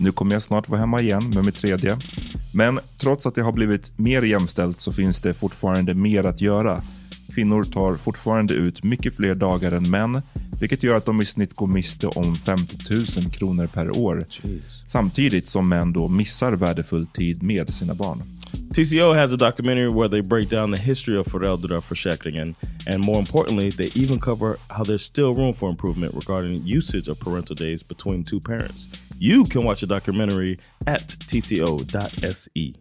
nu kommer jag snart vara hemma igen med mitt tredje. Men trots att det har blivit mer jämställt så finns det fortfarande mer att göra. Kvinnor tar fortfarande ut mycket fler dagar än män, vilket gör att de i snitt går miste om 50 000 kronor per år. Samtidigt som män då missar värdefull tid med sina barn. TCO has a documentary where they break down the history of föräldraförsäkringen and more importantly, they even cover how there's still room for improvement regarding usage of parental days between two parents. You can watch the documentary at tco.se.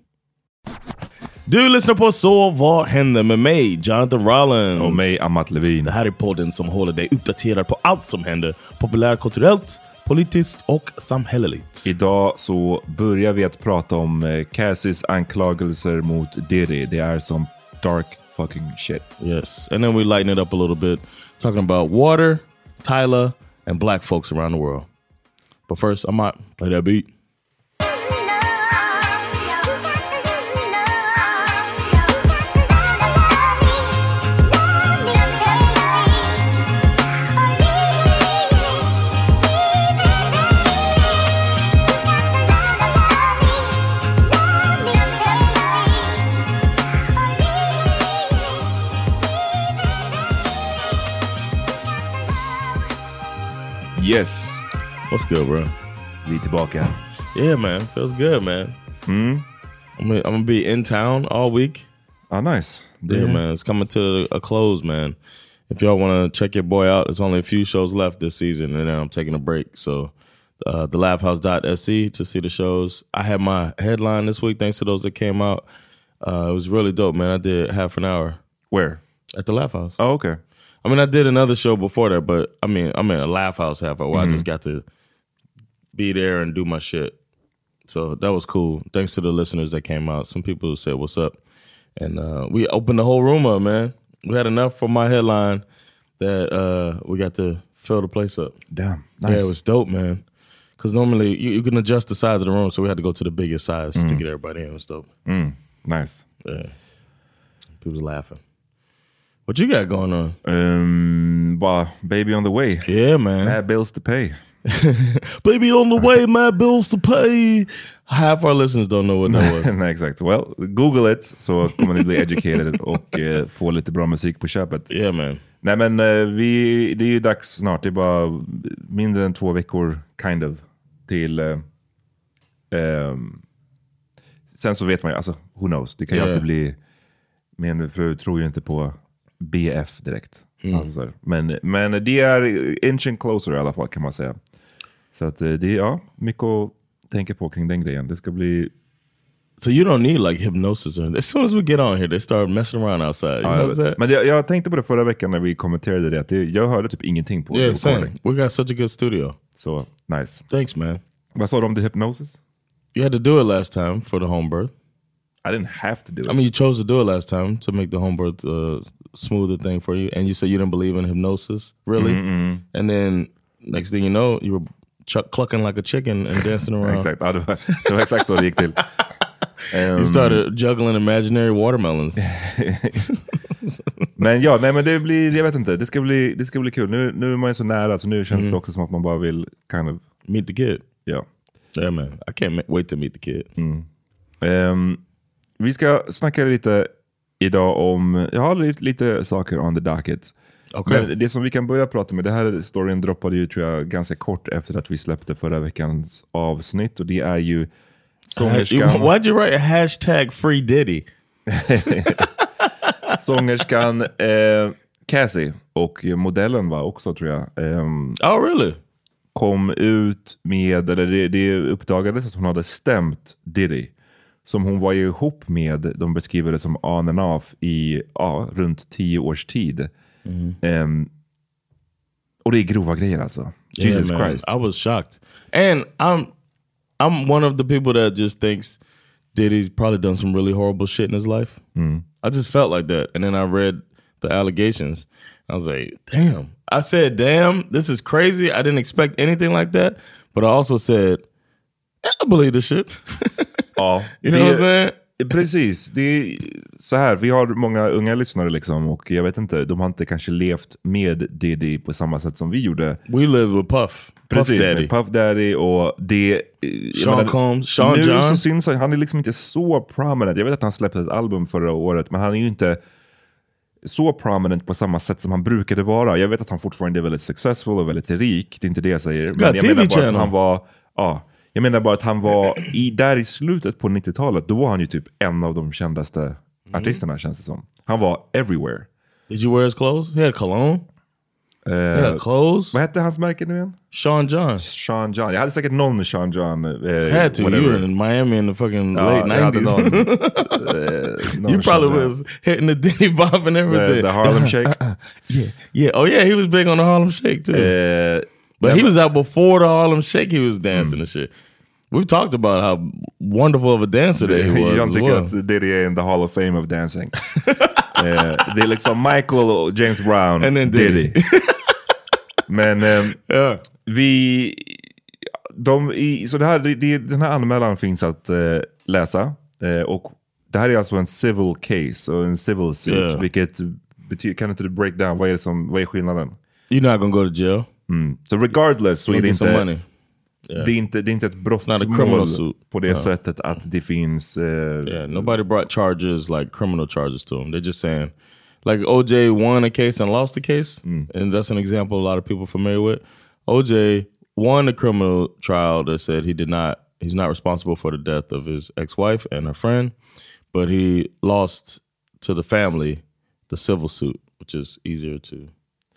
Du lyssnar på Så vad händer med mig, Jonathan Rollins. Och mig, Amat Levin. Det här är podden som håller dig uppdaterad på allt som händer populärkulturellt, politiskt och samhälleligt. Idag så börjar vi att prata om eh, Cassis anklagelser mot Diddy. Det är som dark fucking shit. Yes, and then we lighten it up a little bit, talking about water, Tyler, and black folks around the world. But first, I might play that beat. What's good, bro? vi tillbaka. Yeah, man, feels good, man. Mm. I'm gonna, I'm gonna be in town all week. Ah, nice. Det, Yeah, man, it's coming to a close, man. If y'all want to check your boy out, there's only a few shows left this season, and then I'm taking a break. So, uh, thelaughhouse.se to see the shows. I had my headline this week, thanks to those that came out. Uh, it was really dope, man. I did half an hour Where? at the Laugh House. Oh, okay. I mean, I did another show before that, but I mean, I'm in a Laugh House half hour. where I just got to be there and do my shit. So that was cool. Thanks to the listeners that came out. Some people said, "What's up?" And uh, we opened the whole room up, man. We had enough for my headline that uh, we got to fill the place up. Damn. Yeah, it was dope, man. Because normally you, you can adjust the size of the room, so we had to go to the biggest size to get everybody in. It was dope. Mm, nice. Yeah, people was laughing. What you got going on? Um, bara, baby on the way. Yeah, man. Mad bills to pay. Baby on the way, my bills to pay. Half our listeners don't know what that was. Nej, exakt. Well, google it så kommer ni bli educated och eh, få lite bra musik på köpet. yeah, man. Nej men eh, vi, det är ju dags snart. Det är bara mindre än två veckor, kind of, till... Eh, ehm, sen så vet man ju, alltså who knows. Det kan ju Yeah. alltid bli... Min fru tror ju inte på BF direkt. Alltså, så här. men, men det är inching closer i alla fall kan man säga. Så att eh, det är ja, mycket att tänka på kring den grejen. Det ska bli... So you don't need like hypnosis. Or, as soon as we get on here, they start messing around outside. You Ja, vet. that? men jag, jag tänkte på det förra veckan när vi kommenterade det. Att det jag hörde typ ingenting på Yeah, same. We got such a good studio. Så nice. Thanks, man. Vad sa du om the hypnosis? You had to do it last time for the home birth. I didn't have to do it. I mean, you chose to do it last time to make the home birth uh, smoother thing for you, and you said you didn't believe in hypnosis, really. And then next thing you know, you were chuck clucking like a chicken and dancing around. Exakt, ja, det, var, det var exakt så det gick till. Ehm, You started juggling imaginary watermelons. men ja, nej men det blir, jag vet inte, det ska bli, det ska bli kul. Nu, nu är man ju så nära, så nu känns det också som att man bara vill kind of, meet the kid. ja. Yeah, man. I can't wait to meet the kid. Ehm, vi ska snacka lite idag om, jag har lite, lite saker on the docket. Okay. Men det som vi kan börja prata med, det här storyn droppade ju tror jag ganska kort efter att vi släppte förra veckans avsnitt och det är ju sångerskan, Why'd you write a hashtag free Diddy? sångerskan eh, Cassie och modellen var också tror jag. ehm, Oh, really? kom ut med, eller det, det uppdagades att hon hade stämt Diddy. Som hon var ihop med, de beskriver det som on and off i ja, runt tio års tid. Mm-hmm. Ehm, och det är grova grejer alltså. Jesus Yeah. Christ. I was shocked. And I'm I'm one of the people that just thinks Diddy's probably done some really horrible shit in his life. Mm. I just felt like that. And then I read the allegations. I was like, damn. I said, damn, this is crazy. I didn't expect anything like that. But I also said, "Yeah, I believe this shit. Ja, You know what I'm saying? Precis, det är så här, vi har många unga lyssnare liksom och jag vet inte, de har inte kanske levt med Diddy på samma sätt som vi gjorde. We lived with Puff. Puff Precis, Daddy. med Puff Daddy och det... jag Sean Combs, Sean nu John. så syns han, han är liksom inte så prominent. Jag vet att han släppte ett album förra året, men han är ju inte så prominent på samma sätt som han brukade vara. Jag vet att han fortfarande är väldigt successful och väldigt rik, det är inte det jag säger. Men jag menar bara att han var... Ja, jag menar bara att han var, i, där i slutet på 90-talet, då var han ju typ en av de kändaste Mm. artisterna känns det som. Han var everywhere. Did you wear his clothes? He had cologne. He had clothes. Vad hette hans märke nu igen? Sean John. Sean John. Jag hade säkert någon med Sean John. eh, Had to. You whatever. were in Miami in the fucking Ja, late jag hade 90s. någon, eh, någon you probably Sean was hitting the Diddy Bob and The, everything. the Harlem Shake. yeah. yeah. Oh yeah, he was big on the Harlem Shake too. Eh, but he was out before the Harlem Shake. He was dancing and shit. We've talked about how wonderful of a dancer that he was. jag tycker well. att Diddy är in the Hall of Fame of dancing. eh, det är liksom Michael och James Brown, And then Diddy. Diddy. Men ehm, Yeah. vi... De, i, så det här, det, det, den här anmälan finns att eh, läsa. Eh, och det här är alltså en civil case och en civil suit. Yeah. Vilket betyder, kan inte du break down, vad är, det som, vad är skillnaden? You're not gonna go to jail. Så regardless så är det inte... money. Det, är inte, det är inte ett brottsmål på det sättet att det finns... Eh, Yeah, nobody brought charges like criminal charges to him. They're just saying, like OJ won a case and lost a case, and that's an example a lot of people are familiar with. OJ won a criminal trial that said he did not, he's not responsible for the death of his ex-wife and her friend, but he lost to the family the civil suit, which is easier to,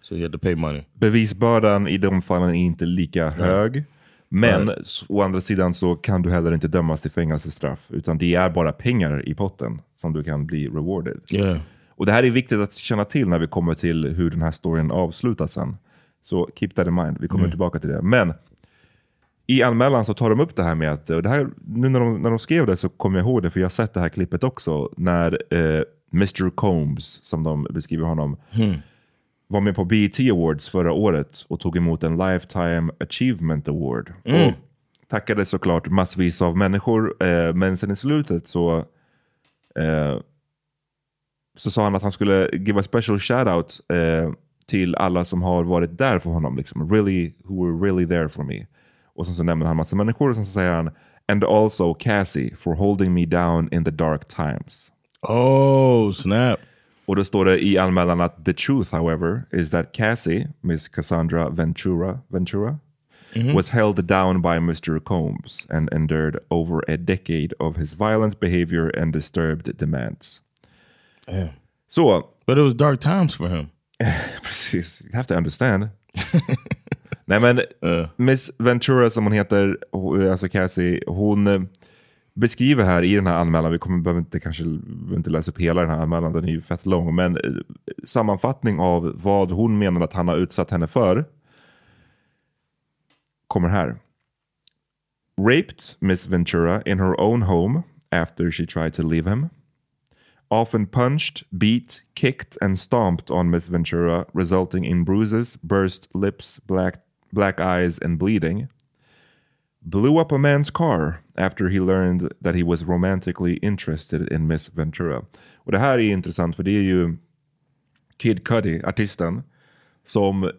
so he had to pay money. bevisbördan i de fallen är inte lika hög. Men s- å andra sidan så kan du heller inte dömas till fängelsestraff. Utan det är bara pengar i potten som du kan bli rewarded. Yeah. Och det här är viktigt att känna till när vi kommer till hur den här storyn avslutas sen. Så keep that in mind, vi kommer tillbaka till det. Men i anmälan så tar de upp det här med att, och det här, nu när de, när de skrev det så kommer jag ihåg det, för jag har sett det här klippet också, när eh, Mr Combs, som de beskriver honom, var med på BET Awards förra året och tog emot en Lifetime Achievement Award. Och tackade såklart massvis av människor, eh, men sen i slutet så eh, så sa han att han skulle give a special shout-out eh, till alla som har varit där för honom. Liksom. Really, who were really there for me. Och sen så nämner han massa människor och sen så säger han and also Cassie for holding me down in the dark times. Oh, snap. Och då står det i anmälan att the truth however is that Cassie, Miss Cassandra Ventura, Ventura was held down by Mr. Combs and endured over a decade of his violent behavior and disturbed demands. Damn. Så, But it was dark times for him. precis, you have to understand. Nej men, Miss Ventura som hon heter, alltså Cassie, hon beskriver här i den här anmälan, vi kommer behöver inte kanske behöver inte läsa upp hela den här anmälan, den är ju fett lång, men eh, sammanfattning av vad hon menar att han har utsatt henne för kommer här. Raped Miss Ventura in her own home after she tried to leave him. Often punched, beat, kicked, and stomped on Miss Ventura, resulting in bruises, burst lips, black, black eyes, and bleeding. Blew up a man's car after he learned that he was romantically interested in Miss Ventura. Och det här är intressant för det är ju Kid Cudi, artisten, som... Eh,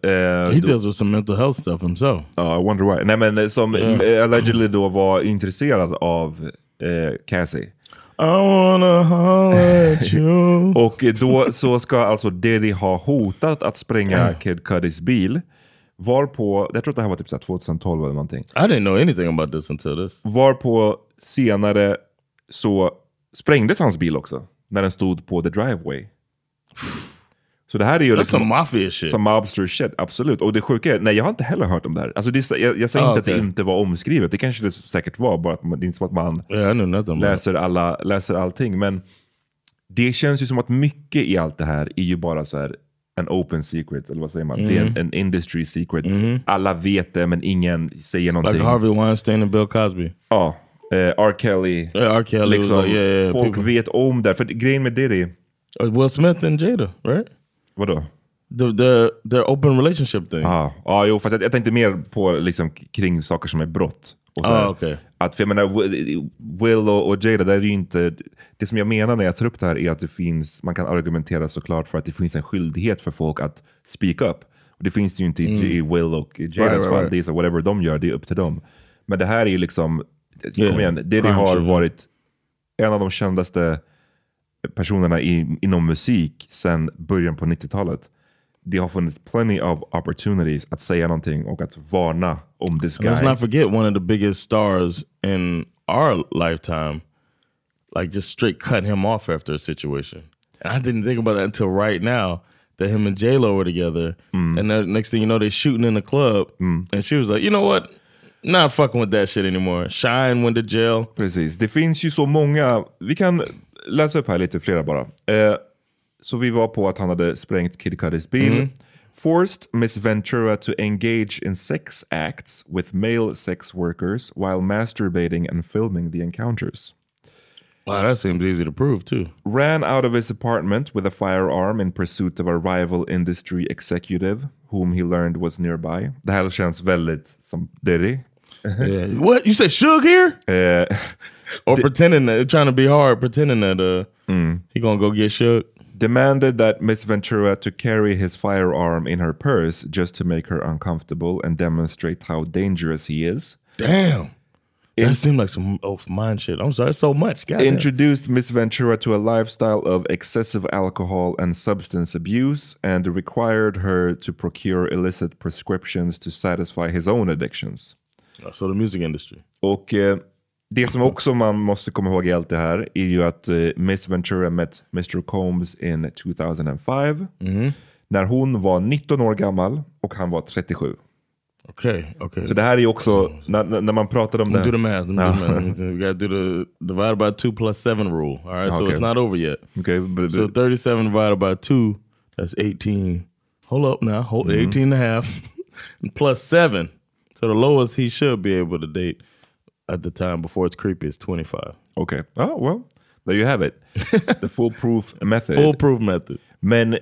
He då- deals with some mental health stuff himself. Ja, I wonder why. Nej men eh, som eh, allegedly då var intresserad av eh, Cassie. I wanna holler at you. Och då så ska alltså Diddy ha hotat att spränga Kid Cudis bil. Varpå, jag tror att det här var typ så här 2012 eller någonting. I didn't know anything about this until this. Varpå senare så sprängdes hans bil också. När den stod på the driveway. Så det här är ju That's liksom some mafia shit. som mobster shit, absolut. Och det sjuka är, nej jag har inte heller hört om det här. Alltså det, jag, jag säger Ah, inte att okej. det inte var omskrivet, det kanske det säkert var, bara att man, det är inte som att man Yeah, läser, alla, läser allting. Men det känns ju som att mycket i allt det här är ju bara så här en open secret, eller vad säger man? Det är en, en industry secret. Alla vet det, men ingen säger någonting. Like Harvey Weinstein and Bill Cosby. Ja, eh, R. Kelly. Yeah, R. Kelly liksom, like, yeah, yeah, folk people- vet om det. För grejen med Diddy, Uh, Will Smith and Jada, right? vadå? The the their open relationship thing. Ja, ja jo, fast jag, jag tänkte mer på liksom, kring saker som är brott. Och så Ah, okej. att, för jag menar, Will och, och Jada, det är ju inte... Det som jag menar när jag tar upp det här är att det finns, man kan argumentera såklart för att det finns en skyldighet för folk att speak up. Och det finns det ju inte i, i Will och Jadas Mm. Right, right, fall. right. Det är så whatever de gör, det är upp till dem. Men det här är ju liksom, Yeah. kom igen, Diddy Crime har varit en av de kändaste personerna i, inom musik sedan början på 90-talet. Det har funnits plenty of opportunities att säga någonting och att varna om this And let's not forget one of the biggest stars in our lifetime, like just straight cutting him off after a situation. And I didn't think about that until right now that him and J Lo were together. Mm. And then next thing you know, they're shooting in the club, and she was like, "You know what? Not fucking with that shit anymore." Shine went to jail. Precis, det finns ju så många. Vi kan läsa upp här lite flera bara. Eh, så vi var på att han hade sprängt Kid Cudis bil. Forced Miss Ventura to engage in sex acts with male sex workers while masturbating and filming the encounters. Wow, that seems easy to prove too. ran out of his apartment with a firearm in pursuit of a rival industry executive whom he learned was nearby. Det här känns väldigt som Diddy. Yeah. what you said? Suge here? Eh, Or pretending that trying to be hard, pretending that uh he gonna go get shook. Demanded that Miss Ventura to carry his firearm in her purse just to make her uncomfortable and demonstrate how dangerous he is. Damn. In- that seemed like some oh mind shit. I'm sorry, so much. God. Introduced Miss Ventura to a lifestyle of excessive alcohol and substance abuse and required her to procure illicit prescriptions to satisfy his own addictions. so the music industry. Och eh, det som också man måste komma ihåg i allt det här är ju att eh, Miss Ventura met Mr Combs in 2005. När hon var 19 år gammal och han var 37. Okay, okay. Så det här är ju också, när, när man pratar om det do the math. Do the math. We got to do the divide by two plus seven rule. All right, so Okay. it's not over yet. Okay, but, So 37 divided by two, that's 18. Hold up now, hold Mm-hmm. 18 and a half plus seven. So the lowest he should be able to date at the time before it's creepy is 25. okay. Oh, well, there you have it. The foolproof method. Foolproof method. Men,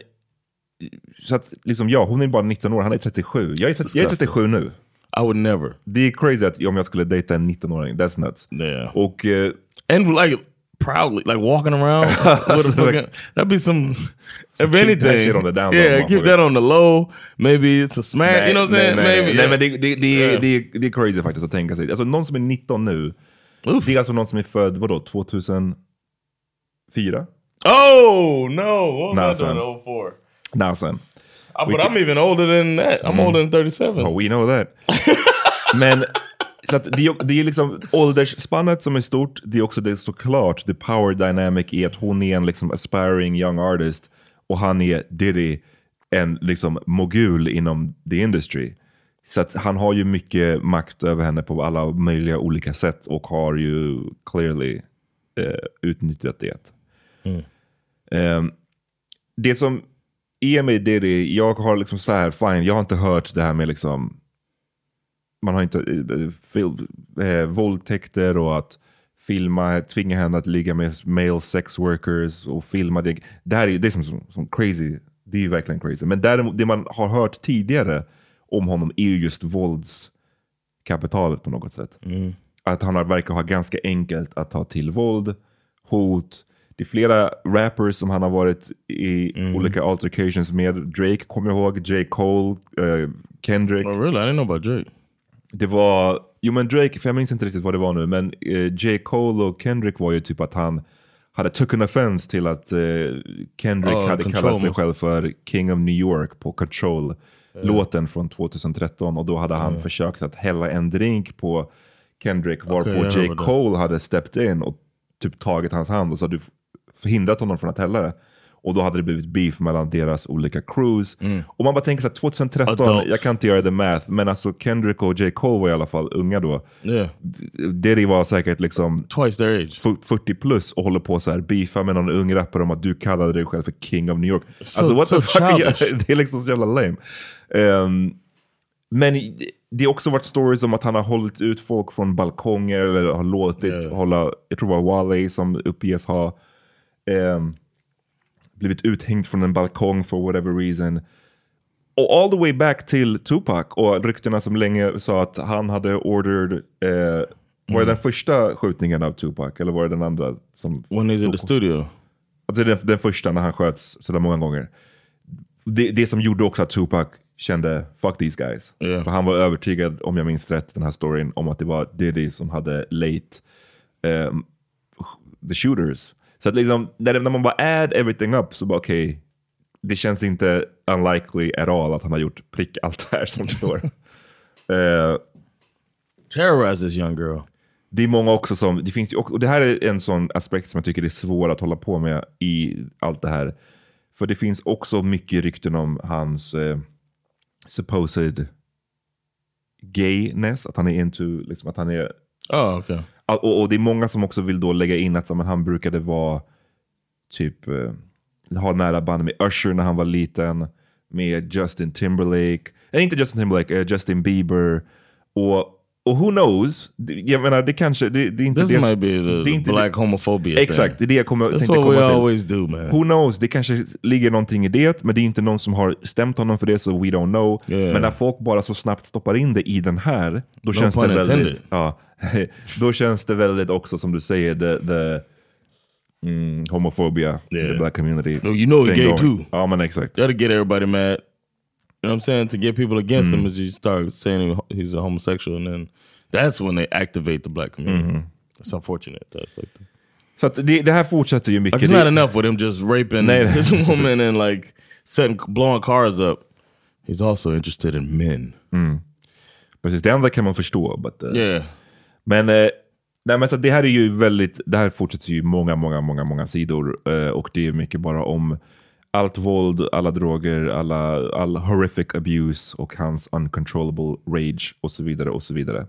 så att liksom ja, hon är bara 19 år, han är 37. Jag är, 30, jag är 37 nu. I would never. Det är crazy att om jag skulle dejta en 19-åring, that's nuts. Yeah. Och eh, and like proudly, like walking around with a fucking, that'd be some. If anything, on the down low, yeah, keep that on the low. Maybe it's a smack. you know what I'm saying? nej, Maybe. nej, yeah. men det, det, det, Yeah. det, det är crazy faktiskt att tänka sig. Alltså någon som är 19 nu, Det är alltså någon som är född, vadå, 2004? Oh no! What was I doing son. 04? Nej, sen. Uh, but can- I'm even older than that. I'm older than 37. Oh, we know that. Men så att det, är- det är liksom åldersspannet som är stort. Det är också det såklart the power dynamic i att hon är en liksom aspiring young artist och han är Diddy, en liksom mogul inom the industry. Så att han har ju mycket makt över henne på alla möjliga olika sätt och har ju clearly eh, utnyttjat det. Eh, det som är med Diddy, jag har liksom så här, fine, jag har inte hört det här med liksom man har inte eh, eh, våldtäkter och att filma, tvinga henne att ligga med male sex workers och filma det. Det här är, det är som, som, som crazy, det är verkligen crazy. Men däremot, det man har hört tidigare om honom är ju just våldskapitalet på något sätt. Att han har, verkar ha ganska enkelt att ta till våld, hot. Det är flera rappers som han har varit i olika altercations med. Drake kommer jag ihåg, J. Cole, eh, Kendrick. Oh really? I didn't know about Drake. Det var, jo men Drake, för jag minns inte riktigt vad det var nu, men eh, J. Cole och Kendrick var ju typ att han hade took an offense till att eh, Kendrick Oh, hade Control kallat sig själv för King of New York på Control-låten från 2013 och då hade han försökt att hälla en drink på Kendrick varpå jag J. Cole hade stepped in och typ tagit hans hand och så hade du förhindrat honom från att hälla det. Och då hade det blivit beef mellan deras olika crews. Och man bara tänker så här, 2013, Mm. Adults. jag kan inte göra the math, men alltså Kendrick och J. Cole var i alla fall unga då. Yeah. Diddy var säkert liksom Twice their age. f- 40 plus och håller på så här beefa med någon ung rappare om att du kallade dig själv för King of New York. So- alltså what so the fuck, det är liksom så jävla lame. Ehm, men det har också varit stories om att han har hållit ut folk från balkonger eller har låtit Yeah. hålla, jag tror det var Wale som uppges ha ehm, blivit uthängd från en balkong for whatever reason. Och all the way back till Tupac och ryktena som länge sa att han hade ordered, eh, var det den första skjutningen av Tupac eller var det den andra? Som, When he's in the studio. alltså den, den första när han sköts sådär många gånger. Det, det som gjorde också att Tupac kände fuck these guys. Yeah. För han var övertygad, om jag minns rätt, den här storyn om att det var Diddy som hade late ehm, the shooters. Så att liksom, när, när man bara add everything up så bara okej, det känns inte unlikely at all att han har gjort prick allt det här som står. Eh, Terrorize this young girl. det är många också som, det finns ju och det här är en sån aspekt som jag tycker är svår att hålla på med i allt det här. För det finns också mycket rykten om hans eh, supposed gayness, att han är into, liksom att han är Oh, okay. Och, och det är många som också vill då lägga in att så, men han brukade vara typ eh, ha nära band med Usher när han var liten, med Justin Timberlake, nej inte Justin Timberlake, eh, Justin Bieber. Och, och who knows, jag menar det kanske, det, det är inte This det might be the, det är inte black homophobia Exakt, det är det jag kommer, That's tänkte what we komma till. always do, man. Who knows, det kanske ligger någonting i det, men det är inte någon som har stämt honom för det, så we don't know. Yeah. Men när folk bara så snabbt stoppar in det i den här, då No känns det väldigt... intended. Ja, då känns det väldigt också, som du säger, the, the mm, homophobia Yeah. the black community. Oh, you know thing gay going. too. Ja, men exakt. You got to get everybody mad. You know what I'm saying? To get people against Mm. him is you start saying he- he's a homosexual, and then that's when they activate the black community. Mm-hmm. It's unfortunate. That's like the, Så det, det här fortsätter ju mycket. like it's not Det- enough with him just raping Nej, this woman and like setting blowing cars up. He's also interested in men. Precis, det andra kan man förstå. But, uh, Yeah. Men, eh, nej, men så det här är ju väldigt, det här fortsätter ju många, många, många, många sidor. Eh, och det är mycket bara om allt våld, alla droger, alla, all horrific abuse och hans uncontrollable rage och så vidare och så vidare.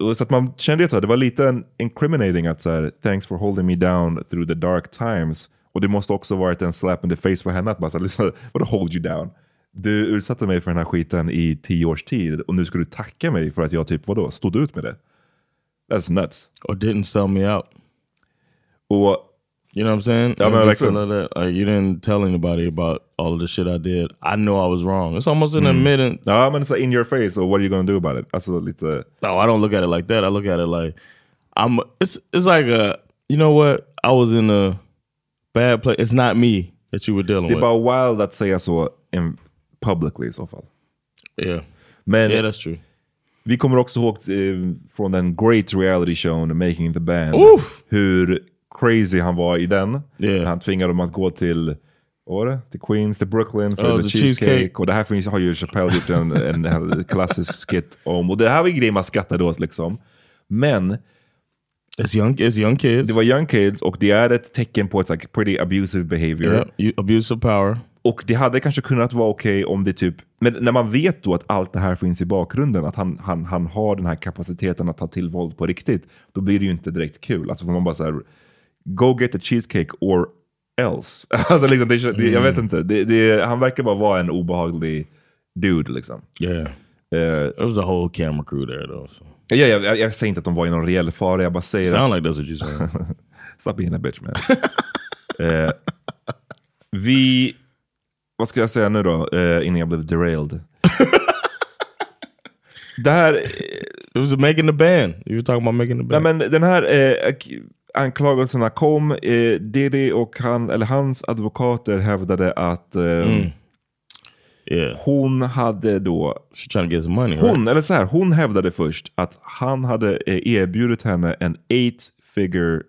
Och Så att man kände att det var lite en incriminating att så här, thanks for holding me down through the dark times. Och det måste också varit en slap in the face för henne att bara, liksom, vadå hold you down? Du utsatte mig för den här skiten i tio års tid och nu ska du tacka mig för att jag typ, vadå, stod ut med det? That's nuts. Or didn't sell me out. Och You know what I'm saying? Man, like that. like that? Like you didn't tell anybody about all of the shit I did. I know I was wrong. It's almost an admitting. ja, men så in your face, So what are you gonna do about it? Absolutely. lite, No, I don't look at it like that. I look at it like I'm. It's it's like a. You know what? I was in a bad place. It's not me that you were dealing det är with. bara wild att säga så in publicly i så fall. yeah, Men yeah, that's true. Vi kommer också ihåg eh, från den great reality showen Making the Band. Oof. Hur crazy han var i den. Yeah. Han tvingade dem att gå till vad var det? Till Queens, till Brooklyn för Oh, the the cheesecake. cheesecake. Och det här finns, har ju Chappelle gjort en, en, en klassisk skit om. Och det här var ju grejer man skrattade åt liksom. Men It's young, it's young kids. det var young kids och det är ett tecken på ett like, pretty abusive behavior. yeah, you, abuse of power. Och det hade kanske kunnat vara okej om det typ, men när man vet då att allt det här finns i bakgrunden, att han, han, han har den här kapaciteten att ta till våld på riktigt, då blir det ju inte direkt kul. Alltså får man bara så här, go get a cheesecake or else. alltså liksom, det, det, jag vet inte, det, det, han verkar bara vara en obehaglig dude liksom. Yeah. Uh, It was a whole camera crew there though. So. jag, jag, jag, jag säger inte att de var i någon reell fara, jag bara säger Sound like that's what you're saying. Stop being a bitch man. eh, vi, vad ska jag säga nu då, eh, innan jag blev derailed? det här, eh, it was making the band. You were talking about making the nej band. men den här eh, ak- anklagelserna kom, eh, Diddy och han, eller hans advokater hävdade att eh, yeah. hon hade då money, right? Hon, eller så här, hon hävdade först att han hade eh, erbjudit henne en eight figure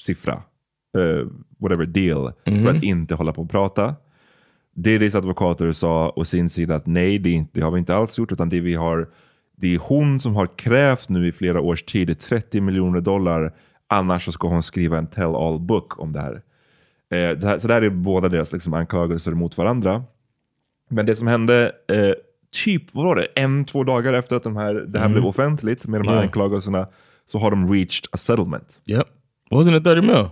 siffra, eh, whatever deal, för att inte hålla på och prata. Diddy's advokater sa å sin sida att nej, det, inte, det har vi inte alls gjort, utan det vi har, det är hon som har krävt nu i flera års tid är 30 miljoner dollar, annars så ska hon skriva en tell-all book om det här. Eh, det här. Så det här är båda deras liksom, anklagelser mot varandra. Men det som hände eh, typ, vad var det, en, två dagar efter att de här, det här blev offentligt med de här Ja. anklagelserna så har de reached a settlement. Yep. Wasn't it 30 mil?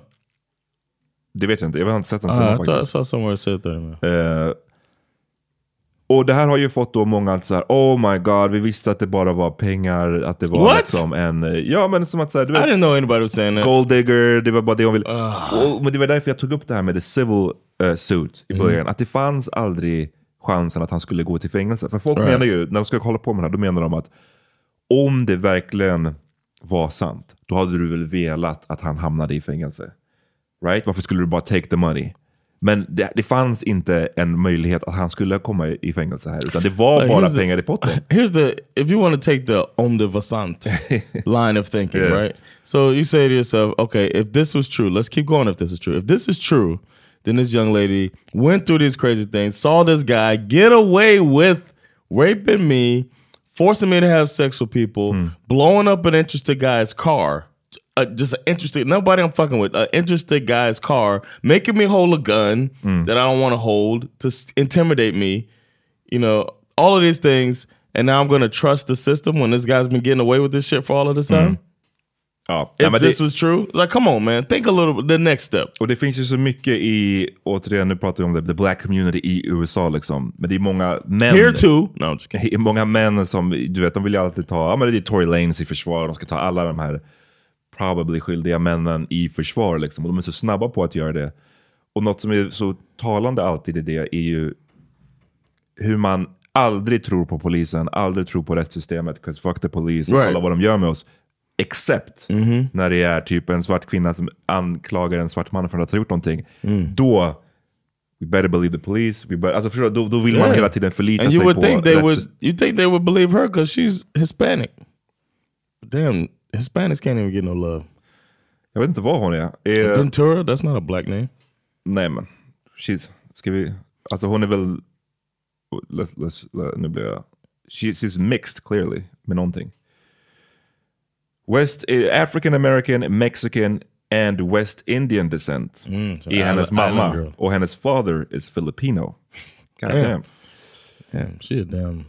Det vet jag inte, jag har inte sett den Uh, summan I thought I saw somewhere it said 30 mil. Eh, och det här har ju fått då många att säga, oh my god, vi visste att det bara var pengar, att det var What? liksom en, ja men som att säga, du I vet, didn't know anybody was saying gold digger, det var bara det hon ville. Ah. Och, men det var därför jag tog upp det här med the civil eh, suit Mm. i början. Att det fanns aldrig chansen att han skulle gå till fängelse. För folk Right. menar ju, när de ska hålla på med det här, då menar de att om det verkligen var sant, då hade du väl velat att han hamnade i fängelse. Right? Varför skulle du bara take the money? Men det, det fanns inte en möjlighet att han skulle komma i, fängelse här, utan det var Like, bara pengar i potten. Here's the if you want to take the om de vasant line of thinking, Yeah. right? So you say to yourself, okay, if this was true, let's keep going. If this is true, if this is true, then this young lady went through these crazy things, saw this guy get away with raping me, forcing me to have sex with people, blowing up an interested guy's car. Uh, just an interested nobody I'm fucking with. An interested guy's car, making me hold a gun that I don't want to hold to s- intimidate me you know, all of these things, and now I'm going to trust the system when this guy's been getting away with this shit for all of this time. Ja. If Nej, men this det, was true, like, come on, man, think a little. The next step. och det finns ju så mycket i, återigen nu pratar vi om det, the black community i USA liksom. Men det är många män. Here too. No, I'm just kidding. många män som, du vet, de vill ju alltid ta, ja men det är Tory Lanez i försvar, de ska ta alla de här probably skyldiga männen i försvar liksom. Och de är så snabba på att göra det. Och något som är så talande alltid i det är ju hur man aldrig tror på polisen, aldrig tror på rättssystemet, 'cause fuck the police, och Right. kolla vad de gör med oss. Except när det är typ en svart kvinna som anklagar en svart man för att ha gjort någonting. Då, we better believe the police. We better, alltså förstår då, då vill man Yeah. hela tiden förlita And sig you would på think they would. You think they would believe her because she's Hispanic. Damn, Hispanics can't even get no love. Jag vet inte vad hon är. är Ventura, that's not a black name. nej men, she's, ska vi, alltså hon är er väl, let's, let's, nu blir jag, she, she's mixed clearly med någonting. West, eh, African American, Mexican and West Indian descent mm, so är hennes mamma. Och hennes father is Filipino. God Damn. damn. Damn, she a damn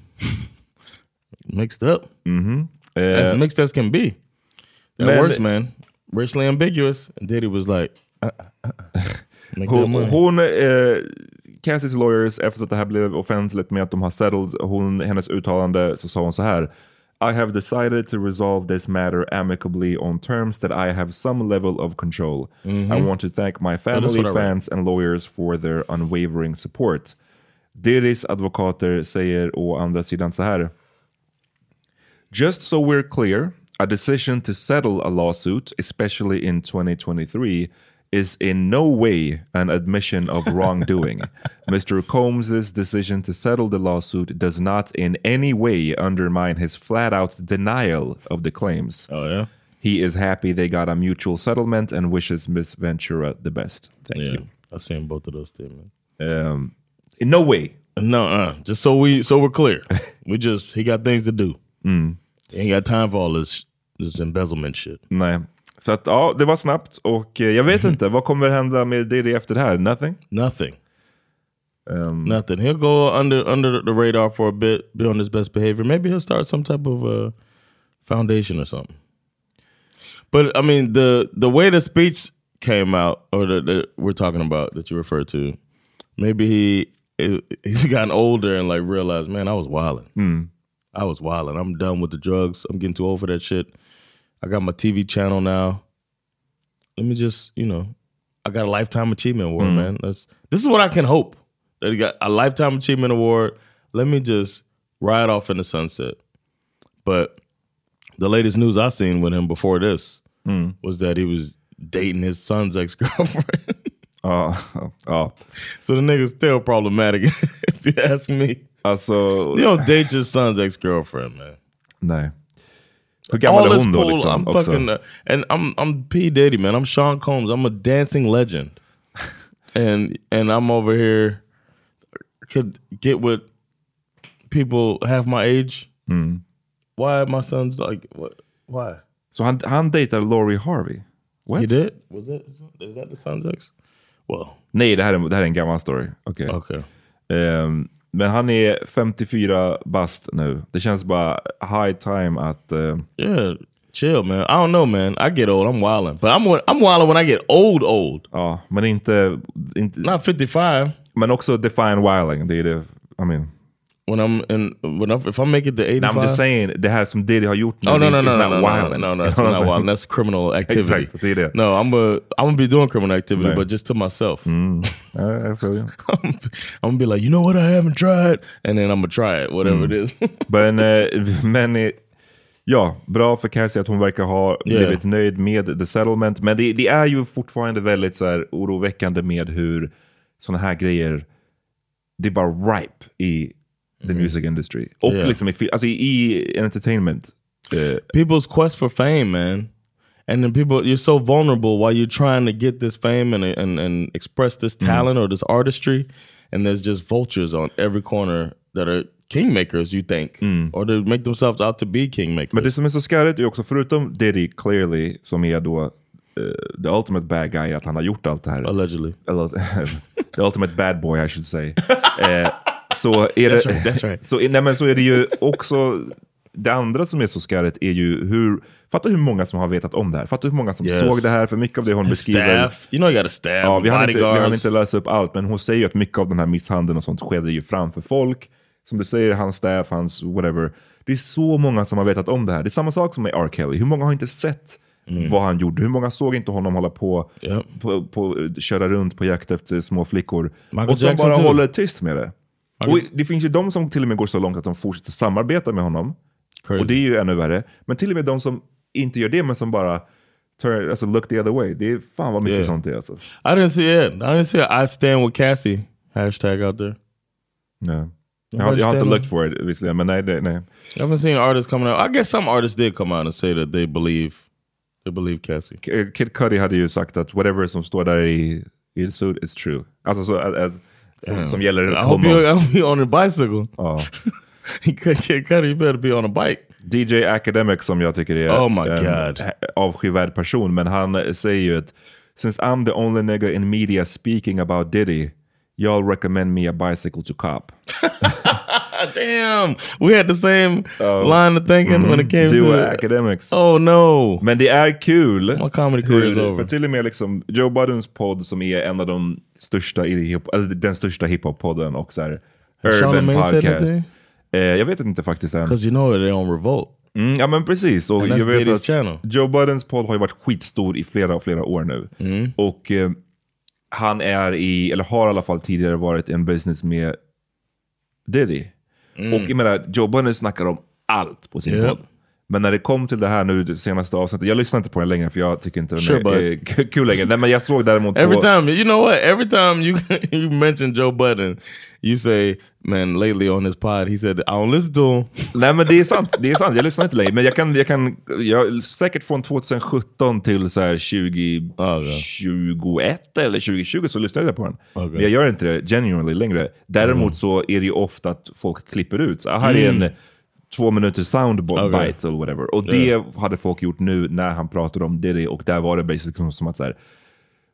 mixed up. Mm-hmm. Eh, As mixed as can be. That man- works, man. Racially ambiguous. And Diddy was like, uh, uh, uh. that Hon, hon eh, lawyers, efter att det här blev offentligt med att de har settled, hon, hennes uttalande så sa hon så här. I have decided to resolve this matter amicably on terms that I have some level of control. I want to thank my family, fans and lawyers for their unwavering support. Diddy's advokater säger å andra sidan så här. Just so we're clear, a decision to settle a lawsuit, especially in 2023, is in no way an admission of wrongdoing. Mr. Combs's decision to settle the lawsuit does not in any way undermine his flat out denial of the claims. Oh yeah. He is happy they got a mutual settlement and wishes Miss Ventura the best. Thank yeah. you. I've seen both of those statements. Um, in no way. No, uh, just so we so we're clear. we just he got things to do. He ain't got time for all this this embezzlement shit. Nej. Så att ja, det var snabbt och eh, jag vet inte, vad kommer hända med Diddy efter det här? Nothing? Nothing. Um, Nothing. He'll go under under the radar for a bit, be on his best behavior. Maybe he'll start some type of uh, foundation or something. But I mean, the the way the speech came out, or that that we're talking about that you referred to, maybe he he's gotten older and like realized, man, I was wilding. I was wilding. I'm done with the drugs. I'm getting too old for that shit. I got my TV channel now. Let me just, you know, I got a lifetime achievement award, mm-hmm. man. That's this is what I can hope that he got a lifetime achievement award. Let me just ride off in the sunset. But the latest news I seen with him before this mm. was that he was dating his son's ex girlfriend. ja, ja. Oh, oh. so the nigga's still problematic, if you ask me. Uh, alltså, You don't date your son's ex girlfriend, man. nej. Hur gammal är hon då liksom? I'm också? fucking, uh, and I'm I'm P Diddy, man. I'm Sean Combs. I'm a dancing legend, and and I'm over here could get with people half my age. Mm. Why my son's like what? Why Så han, han dejtar Laurie Harvey? What? he did? Was that is that the son's ex? Well, Nej, det här, är, det här är en gammal story. Okay. okay. Ehm, men han är 54 bast nu. Det känns bara high time att... eh, Yeah, chill, man. I don't know, man. I get old. I'm wilding, but I'm I'm wilding when I get old, old. ja, men inte... inte Not 55. men också define wilding. Det är det... I mean, When I'm in, when I'm, if I make it to 85. no, I'm just saying, det här som Diddy har gjort nu, Oh no no no no no no wilding. no no You that's know what not I'm wild. That's criminal activity. Exakt, det är det. No, I'm a I'm gonna be doing criminal activity, Right. but just to myself. Mm. Jag feel you. I'm gonna be like, you know what, I haven't tried, and then I'm gonna try it, whatever Mm. it is. Men, eh, men eh, ja, bra för Cassie att hon verkar ha Yeah. blivit nöjd med the settlement. Men det, det är ju fortfarande väldigt så här, oroväckande med hur sådana här grejer, det är bara ripe i the music industry. Och. Yeah. liksom i, alltså i, entertainment. Eh, People's quest for fame, man, and then people, you're so vulnerable while you're trying to get this fame and and and express this Mm. talent or this artistry, and there's just vultures on every corner that are kingmakers. You think, or they make themselves out to be kingmakers. Mm. men det som är så skarrigt är också, förutom Diddy clearly, som är då eh, the ultimate bad guy, att han har gjort allt det här. allegedly. The ultimate bad boy I should say. Eh, så är det, right, right. Så, nej, men så är det ju också, det andra som är så skarrigt är ju hur, fatta hur många som har vetat om det här. Fatta hur många som Yes. såg det här, för mycket av det hon beskriver. Staff, you know, you got a staff. Ja, vi hann, inte, inte läsa upp allt, men hon säger ju att mycket av den här misshandeln och sånt skedde ju framför folk. Som du säger, hans staff, hans whatever. Det är så många som har vetat om det här. Det är samma sak som med R. Kelly. Hur många har inte sett vad han gjorde? Hur många såg inte honom hålla på, Mm. Ja. på, på köra runt på jakt efter små flickor? Michael och som Jackson bara too. håller tyst med det. Och det finns ju de som till och med går så långt att de fortsätter samarbeta med honom. Crazy. Och det är ju ännu värre. Men till och med de som inte gör det, men som bara turn, alltså look the other way. Det är fan vad mycket Yeah. sånt det är alltså. I didn't see it. I didn't see it. I stand with Cassie hashtag out there. Ja. Jag, har, jag har inte looked for it visserligen, men nej, det, nej. I haven't seen artists coming out. I guess some artists did come out and say that they believe they believe Cassie. Kid Cudi hade ju sagt att whatever som står där i, i suit is true. Alltså så, as, as, som, som gäller I hope you, I hope you on a bicycle. Ja. Cudi, you better be on a bike. DJ Academic som jag tycker är Oh my en avskyvärd person, men han säger ju att since I'm the only nigga in media speaking about Diddy, y'all recommend me a bicycle to cop. Damn, we had the same line of thinking when it came Do to Academics. Oh no, Men det är kul. my comedy career is over. för till och med liksom Joe Buddens podd som är en av de största i hip, alltså den största hiphop-podden och så här, Urban Charlamagne said podcast. Eh, jag vet inte faktiskt än. Because you know they're on revolt. Mm, ja men precis. Och And that's jag vet Diddy's att channel. Joe Buddens podd har ju varit skitstor i flera, flera år nu. Mm. Och eh, han är i, eller har i alla fall tidigare varit i en business med Diddy. Och jag menar, Joe Budden snackar om allt på sin Mm. Podd. Men när det kom till det här nu, det senaste avsnittet, jag lyssnar inte på den längre för jag tycker inte den Sure, är, är kul längre. Nej, men jag såg däremot Every på... time, you know what? Every time you you mention Joe Budden, you say, "Man, lately on this pod, he said I don't listen to him." Nej men det är sant, det är sant. Jag lyssnar inte längre. Men jag kan, jag kan jag, säkert från 2017 till så här 2021 eller 2020 så lyssnade jag på den. Men jag gör inte det genuinely längre. Däremot Mm. så är det ju ofta att folk klipper ut. Så här är en två minuters soundbite Okay. eller whatever. Och det hade folk gjort nu när han pratade om Diddy och där var det basically som att så här,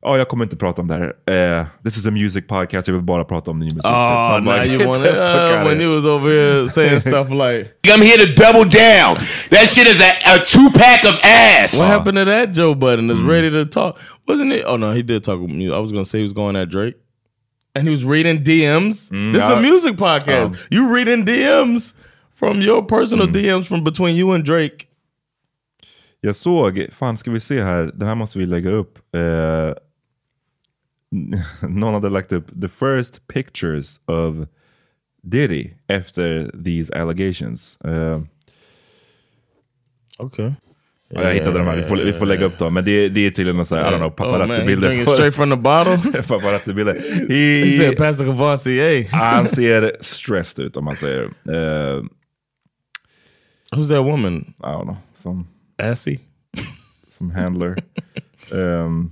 Ja, jag kommer inte prata om det här. Eh, this is a music podcast, jag vill bara prata om ny musik. Oh, I'm now like, you want it? Uh, when here. you was over here saying stuff like, I'm here to double down. That shit is a, a two pack of ass. "What happened to that Joe Budden? That's ready to talk." Wasn't it? Oh no, he did talk. with me. I was gonna say he was going at Drake, and he was reading DMs. this is a yeah. music podcast. you reading DMs from your personal DMs from between you and Drake. Jag såg, fan ska vi se här, den här måste vi lägga upp. Eh, någon hade lagt upp the first pictures of Diddy efter these allegations. Eh, Okay. ja, jag hittade de här, vi får, vi får lägga upp dem. Men det, det är tydligen så här, I don't know, Oh, paparazzi-bilder. drinking straight from the bottle. paparazzi-bilder. he said, He, "Pastor Cavassier." han ser stressed ut om man säger. Eh, Who's that woman? I don't know, som, Assy. som handler. Um,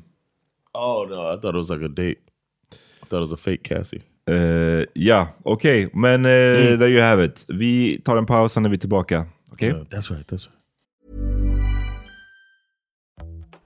Oh no, I thought it was like a date. I thought it was a fake Cassie. Ja, okej. Men uh, there you have it. Vi tar en paus, sen är vi tillbaka. Okej? Yeah, that's right. That's right.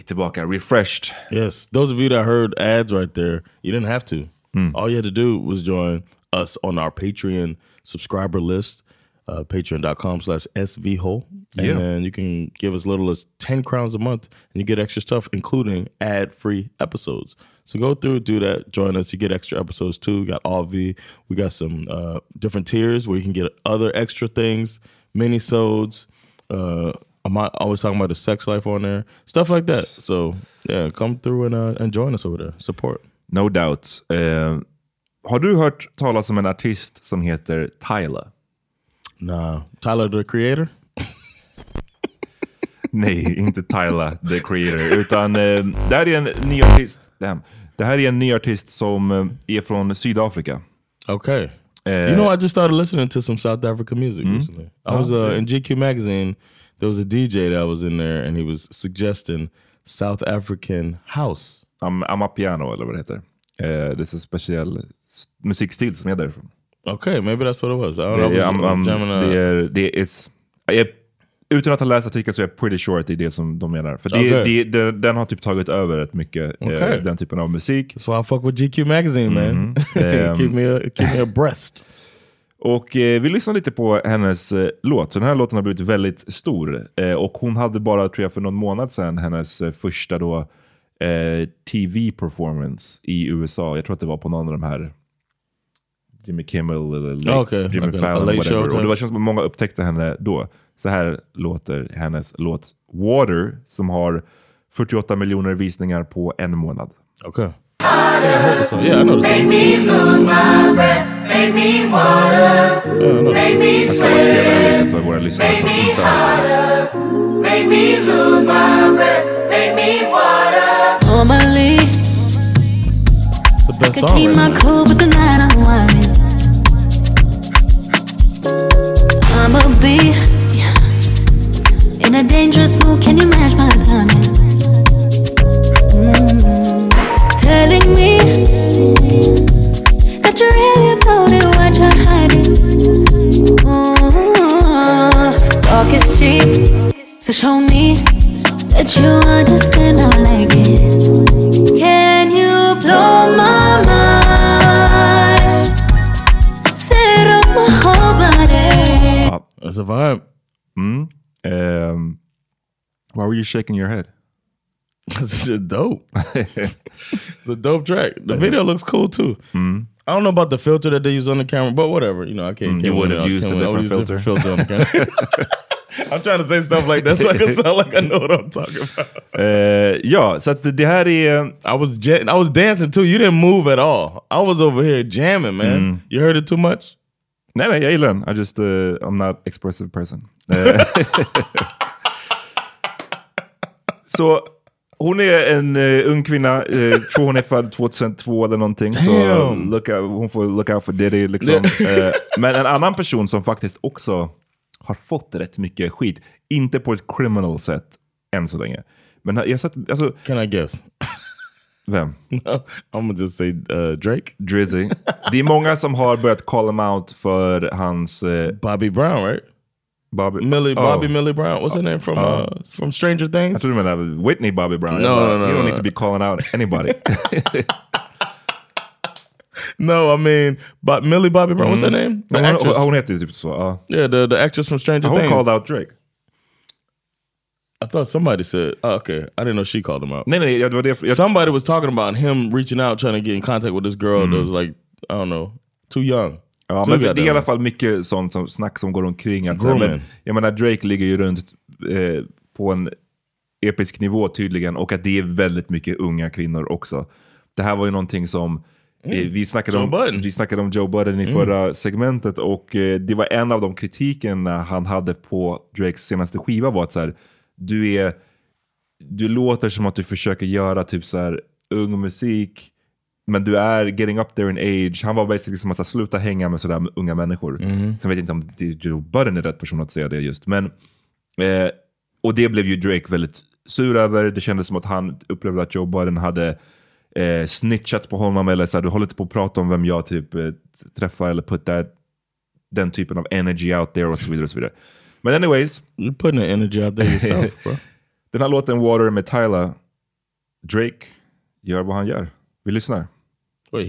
Är tillbaka. Refreshed. Yes, those of you that heard ads right there, you didn't have to. All you had to do was join us on our Patreon subscriber list, uh, patreon.com slash svho. And Yeah. then you can give as little as 10 crowns a month and you get extra stuff, including ad-free episodes. So go through, do that, join us. You get extra episodes too. We got all V. We got some uh, different tiers where you can get other extra things, mini-sodes, uh, I'm always talking about the sex life on there, stuff like that. So yeah, come through and uh, and join us over there. Support. No doubts. Eh, har du hört talas om en artist som heter Tyler? Nah, Tyler the Creator. Nej, inte Tyler, the creator. Utan eh, det här är en ny artist. Damn. Det här är en ny artist som eh, är från Sydafrika. Okay. Eh, you know, I just started listening to some South African music recently. I was uh, in GQ magazine. There was a DJ that was in there, and he was suggesting South African house. Am Amapiano eller vad det heter. Eh, det är så speciell musikstil som är därifrån. Okay, maybe that's what it was. I don't Det know. I är, was, am- uh, am- jamming, uh, det är, det är, jag utan att ha läst artikeln så är jag pretty sure att det är det som de menar. För det, Okej. det, det, den har typ tagit över rätt mycket, Okej. eh, den typen av musik. That's why I fuck with GQ magazine, man. Um, keep me keep me abreast. Och eh, vi lyssnar lite på hennes eh, låt. Så den här låten har blivit väldigt stor. Eh, och hon hade bara, tror jag, för någon månad sedan hennes eh, första då eh, TV performance i USA. Jag tror att det var på någon av de här Jimmy Kimmel eller Late, Ah, okej, Jimmy okej. Fallon. Whatever. show Och typ. det var, känns som att många upptäckte henne då. Så här låter hennes låt Water som har 48 miljoner visningar på en månad. Okay. Yeah, I heard the song. Yeah, I know the song. Make me lose my breath, make me water, make me Jag ska bara spela den lite sweat, för våra lyssnare som make me inte har harder, make me lose my breath, make me water. On my lead, The best could song keep right my now. cool, but tonight I'm whining. I'm a bee in a dangerous mood. Can you match my timing? Telling me that you're really about it, what you're hiding. Mm. Talk is cheap, so show me that you understand. I like it. Can you blow my mind? Set off my whole body. Ja. That's a vibe. Mm. Um, why were you shaking your head? This is dope. it's a dope track. The video looks cool too. I don't know about the filter that they use on the camera, but whatever. You know, I can't. Mm, you wouldn't use a win- I would different use filter. on the camera. I'm trying to say stuff like that so I can sound like I know what I'm talking about. Eh, ja, så att det här är... I was I was dancing too. You didn't move at all. I was over here jamming, man. Mm. You heard it too much. Nej, nej, jag gillar den. I just, uh, I'm not expressive person. Eh, så hon är en eh, ung kvinna. Uh, tror hon är född 2002 eller någonting. Så Damn. look out, hon får look out for Diddy liksom. Eh, men en annan person som faktiskt också har fått rätt mycket skit. Inte på ett criminal sätt än så länge. Men jag sett, alltså, Can I guess? vem? I'm gonna just say uh, Drake. Drizzy. Det är många som har börjat call him out för hans... eh, Bobby Brown, right? Bobby, Millie, Oh. Bobby Millie Brown. What's her name from Oh. uh, from Stranger Things? Jag trodde du menade Whitney Bobby Brown. No, no, no, You don't no. need to be calling out anybody. No, I mean, but Millie Bobby Brown. What's her Mm. name? The hon, actress. hon heter typ så. ja. Yeah, the the actress from Stranger Hon Things. called out Drake. I thought somebody said, oh, okay. I didn't know she called him out. Nej, nej, det var det. Jag, Somebody was talking about him reaching out, trying to get in contact with this girl Mm. that was like, I don't know, too young. Ja, men det är i alla fall mycket sånt som, snack som går omkring. Att, så här, Grooming. men, jag menar, Drake ligger ju runt eh, på en episk nivå tydligen och att det är väldigt mycket unga kvinnor också. Det här var ju någonting som eh, vi, snackade Joe om, vi snackade om Joe Budden i Mm. förra segmentet och eh, det var en av de kritikerna han hade på Drakes senaste skiva var att så här, du är du låter som att du försöker göra typ så här ung musik, men du är getting up there in age. Han var basically som att sluta hänga med sådär unga människor. Mhm. Sen vet jag inte om Joe Budden är rätt person att säga det just. Men, eh, och det blev ju Drake väldigt sur över. Det kändes som att han upplevde att Joe Budden hade eh, snitchat på honom eller så här, du håller inte på att prata om vem jag typ eh, träffar eller put that, den typen av energy out there och så vidare. Och så vidare. Men anyways. You're putting the energy out there yourself, bro. Den här låten Water med Tyla, Drake gör vad han gör. Vi lyssnar. Wait,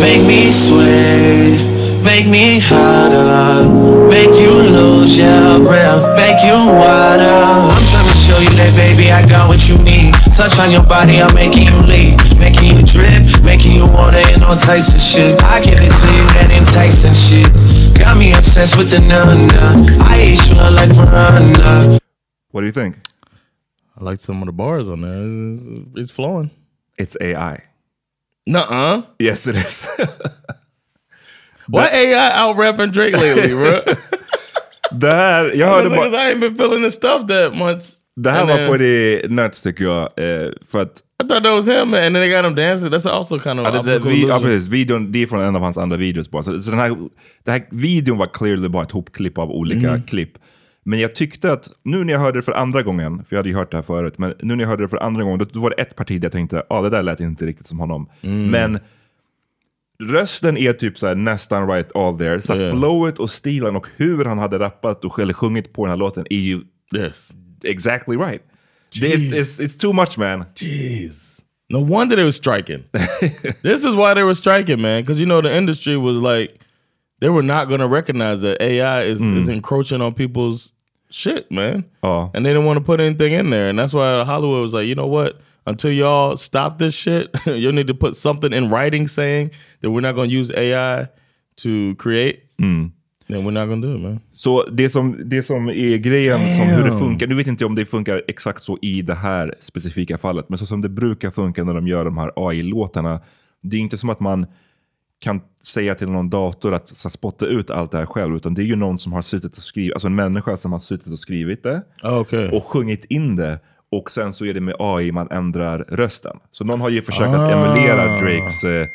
Make me sweat, make me hotter, make you lose your breath, make you water. I'm show you that, baby, I got what you need. Touch on your body, I'm making you lead, making you drip, making you water and all types of shit. I give it to you, that enticing shit. Got me obsessed with the nana. I eat you like piranha. What do you think? I like some of the bars on there. It's, it's flowing. It's AI. Nuh-uh. Yes it is. Why AI out rapping Drake lately, bro? Det här, jag hörde bara, I ain't been feeling this stuff that much. det här And var then- på det nuts tycker jag. Eh, för att I thought that was him, and then they got him dancing. That's also kind of Ja, det, det, vi, ja, illusion. precis. Videon, det är från en av hans andra videos bara. Så, så den, här, den här videon var clearly bara ett hopklipp av olika Mm. klipp. Men jag tyckte att, nu när jag hörde det för andra gången, för jag hade ju hört det här förut, men nu när jag hörde det för andra gången, då, då var det ett parti där jag tänkte, ja ah, det där lät inte riktigt som honom. Mm. Men rösten är typ så här, nästan right all there. Så Yeah. flowet och stilen och hur han hade rappat och eller sjungit på den här låten är ju yes. exactly right. Är- It's, it's too much man. Jeez. No wonder they were striking. this is why they were striking, man. Because you know the industry was like, they were not going to recognize that AI is, Mm. is encroaching on people's shit, man. Oh. And they didn't want to put anything in there, and that's why Hollywood was like, you know what? Until y'all stop this shit, you'll need to put something in writing saying that we're not going to use AI to create. Mm. Then we're not to do it, man. Så det som, det som är grejen, som hur det funkar, nu vet inte jag om det funkar exakt så i det här specifika fallet, men så som det brukar funka när de gör de här AI-låtarna, det är inte som att man kan säga till någon dator att så, spotta ut allt det här själv, utan det är ju någon som har suttit och skrivit, alltså en människa som har suttit och skrivit det Ah, okay. och sjungit in det. Och sen så är det med AI man ändrar rösten. Så någon har ju försökt Ah. att emulera Drakes, eh,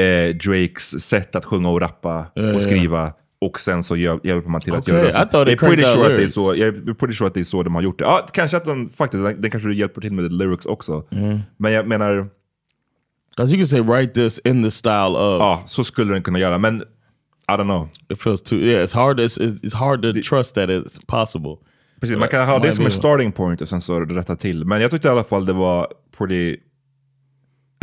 eh, Drakes sätt att sjunga och rappa Ja, ja. och skriva. Och sen så hjäl- hjälper man till att Okay, göra thought they Jag är pretty sure att det är så, jag är pretty sure att det är så de har gjort det. Ja, kanske att de faktiskt, den kanske hjälper till med lyrics också. Mm. Men jag menar, Because you can say write this in the style of. ja, så skulle den kunna göra. Men I don't know. It feels too. Yeah, it's hard. It's, it's, hard to trust that it's possible. Precis, man kan ha det som en starting point och sen så rätta till. Men jag tyckte i alla fall det var pretty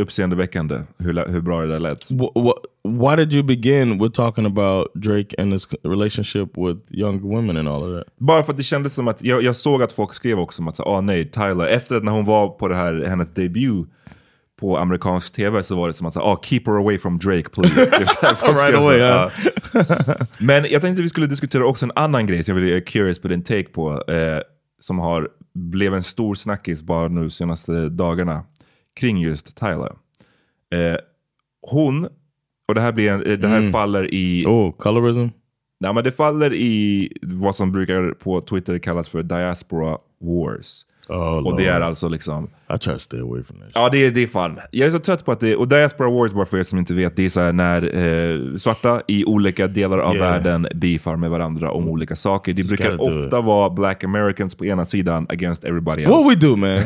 uppseendeväckande hur, hur bra det där lät. Wh- wh- why did you begin with talking about Drake and his relationship with young women and all of that? Bara för att det kändes som att, jag, jag såg att folk skrev också om att, ah, nej, Tyler, efter att när hon var på det här, hennes debut på amerikansk tv så var det som att, ah, keep her away from Drake please. Right away, huh? Men jag tänkte vi skulle diskutera också en annan grej som jag är curious på din take på, eh, som har blev en stor snackis bara nu senaste dagarna kring just Tyler. Eh, hon, och det här, blir en, det här Mm. faller i... Oh, colorism? Nej, men det faller i vad som brukar på Twitter kallas för diaspora wars. Oh, och det är alltså liksom... I try to stay away from that. Ja, det är, det är fan. Jag är så trött på att det... Och Diaspora Wars, bara för er som inte vet, det är så här när eh, svarta i olika delar av Yeah. världen beefar med varandra om olika saker. Det Just brukar ofta vara black americans på ena sidan against everybody else. What we do, man?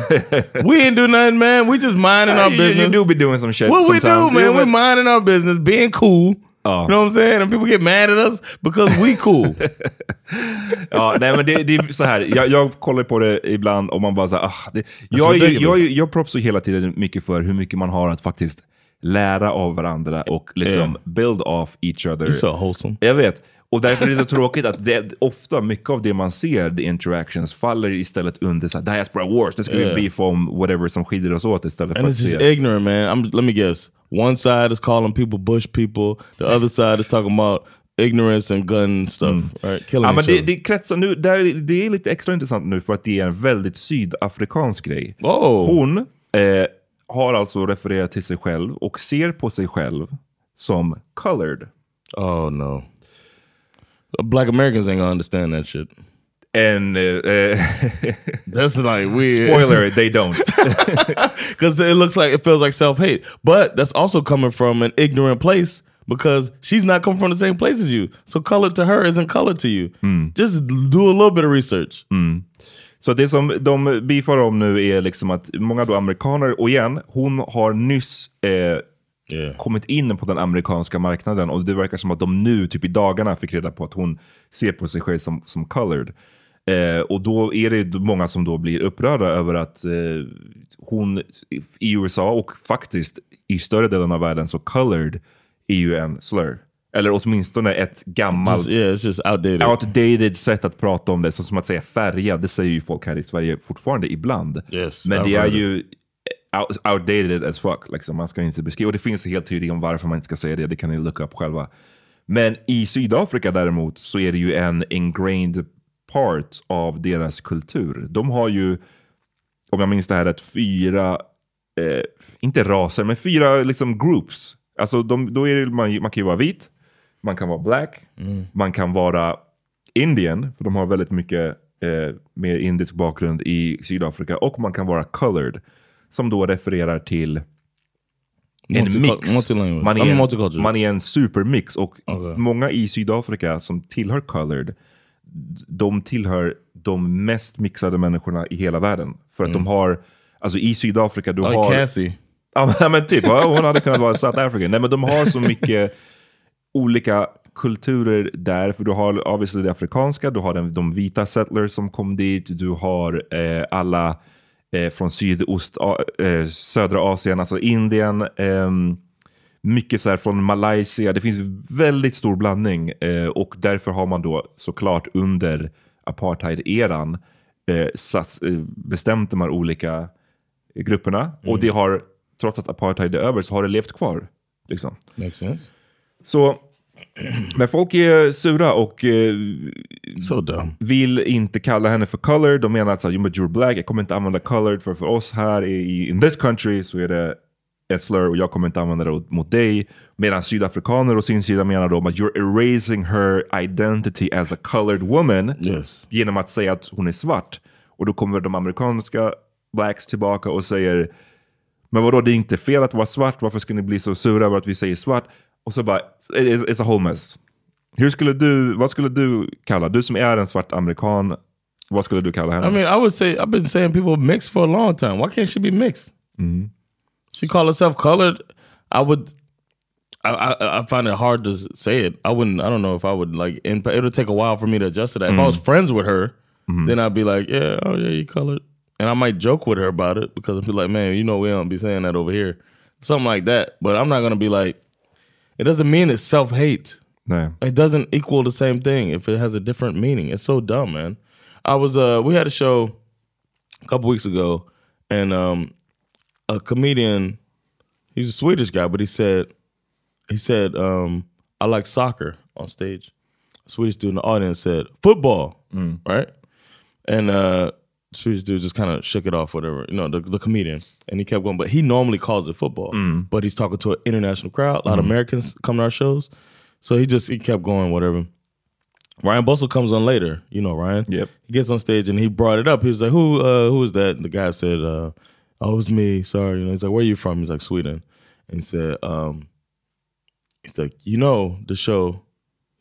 we ain't do nothing, man. We just minding our You- business. You do be doing some shit what we do, sometimes. man? But- minding our business, being cool. Ja. You know what I'm saying? And people get mad at us because we cool. Ja, nej men det, det är så här, jag, jag kollar på det ibland och man bara så här, ah, det, jag, ridiculous. jag, ju- jag propsar hela tiden mycket för hur mycket man har att faktiskt lära av varandra och liksom Yeah. build off each other. You're so wholesome. Jag vet. Och därför är det så tråkigt att det, ofta mycket av det man ser, the interactions, faller istället under så här, diaspora wars. Det ska vi beef om whatever som skiljer oss åt istället And för att se... ignorant, man. I'm, let me guess. One side is calling people bush people. The other side is talking about ignorance and gun stuff. Right? Killing Mm. Ja, men det, det kretsar nu, där, det är lite extra intressant nu för att det är en väldigt sydafrikansk grej. Oh. Hon eh, har alltså refererat till sig själv och ser på sig själv som colored. Oh no. Black Americans ain't gonna understand that shit. And uh, uh, That's like weird. spoiler, they don't. Because it looks like it feels like self hate, but that's also coming from an ignorant place because she's not coming from the same place as you. So color to her isn't color to you. Just do a little bit of research. Så det som de beefar om nu är liksom att många då amerikaner, och igen, hon har nyss eh, kommit in på den amerikanska marknaden och det verkar som att de nu, typ i dagarna, fick reda på att hon ser på sig själv som, som colored. Eh, och då är det många som då blir upprörda över att eh, hon i USA och faktiskt i större delen av världen så colored är ju en slur. Eller åtminstone ett gammalt Just- yeah, just outdated. outdated sätt att prata om det. Så som att säga färgad, det säger ju folk här i Sverige fortfarande ibland. Yes, Men det är ju out, outdated as fuck. Liksom. Man ska inte beskriva, och det finns helt tydligt om varför man inte ska säga det, det kan ni look up själva. Men i Sydafrika däremot så är det ju en ingrained part av deras kultur. De har ju, om jag minns det här rätt, fyra, eh, inte raser, men fyra liksom groups. Alltså de, då är det, man, man kan ju vara vit, man kan vara black, man kan vara Indian, för de har väldigt mycket eh, mer indisk bakgrund i Sydafrika, och man kan vara colored, som då refererar till en mix. Man är, man är en supermix och Okay. många i Sydafrika som tillhör colored, de tillhör de mest mixade människorna i hela världen. För att de har, alltså i Sydafrika, du Like har... Cassie. Ja men- typ, hon hade kunnat vara South African. Nej men de har så mycket olika kulturer där. För du har obviously det afrikanska, du har den, de vita settlers som kom dit, du har eh, alla eh, från sydost, eh, södra Asien, alltså Indien, ehm, mycket så här från Malaysia. Det finns väldigt stor blandning eh, och därför har man då såklart under apartheid-eran eh, sats, eh, bestämt de här olika grupperna. Mm. Och det har, trots att apartheid är över, så har det levt kvar. Liksom. Makes sense. Så, men folk är sura och eh, So vill inte kalla henne för colored. De menar att så, här, "Jo, men you're black, jag kommer inte använda colored för för oss här i in this country så är det ett slur och jag kommer inte använda det mot- mot dig. Medan sydafrikaner å sin sida menar då att you're erasing her identity as a colored woman Yes. genom att säga att hon är svart. Och då kommer de amerikanska blacks tillbaka och säger men vadå, det är inte fel att vara svart, varför ska ni bli så sura över att vi säger svart? Och så bara, it's, it's a whole mess. Hur skulle du, vad skulle du kalla, du som är en svart amerikan, vad skulle du kalla henne? I mean, I would say I've been saying people mixed for a long time. Why can't she be mixed? She call herself colored. I would. I, I I find it hard to say it. I wouldn't. I don't know if I would like. And it would take a while for me to adjust to that. If I was friends with her, then I'd be like, yeah, oh yeah, you colored, and I might joke with her about it because I'd be like, man, you know, we don't be saying that over here, something like that. But I'm not gonna be like. It doesn't mean it's self hate. Nej. It doesn't equal the same thing if it has a different meaning. It's so dumb, man. I was uh we had a show a couple weeks ago and um a comedian he's a Swedish guy, but he said he said um I like soccer on stage. A Swedish dude in the audience said football, right? And uh Swedish dude just kind of shook it off, whatever, you know, the, the comedian. And he kept going, but he normally calls it football. But he's talking to an international crowd. A lot of Americans come to our shows. So he just he kept going, whatever. Ryan Bustle comes on later, you know Ryan. Yep. He gets on stage and he brought it up. He was like, "Who? Uh, who is that?" And the guy said, uh, "Oh, it was me. Sorry." You know, he's like, "Where are you from?" He's like, "Sweden." And he said, um, "He's like, you know, the show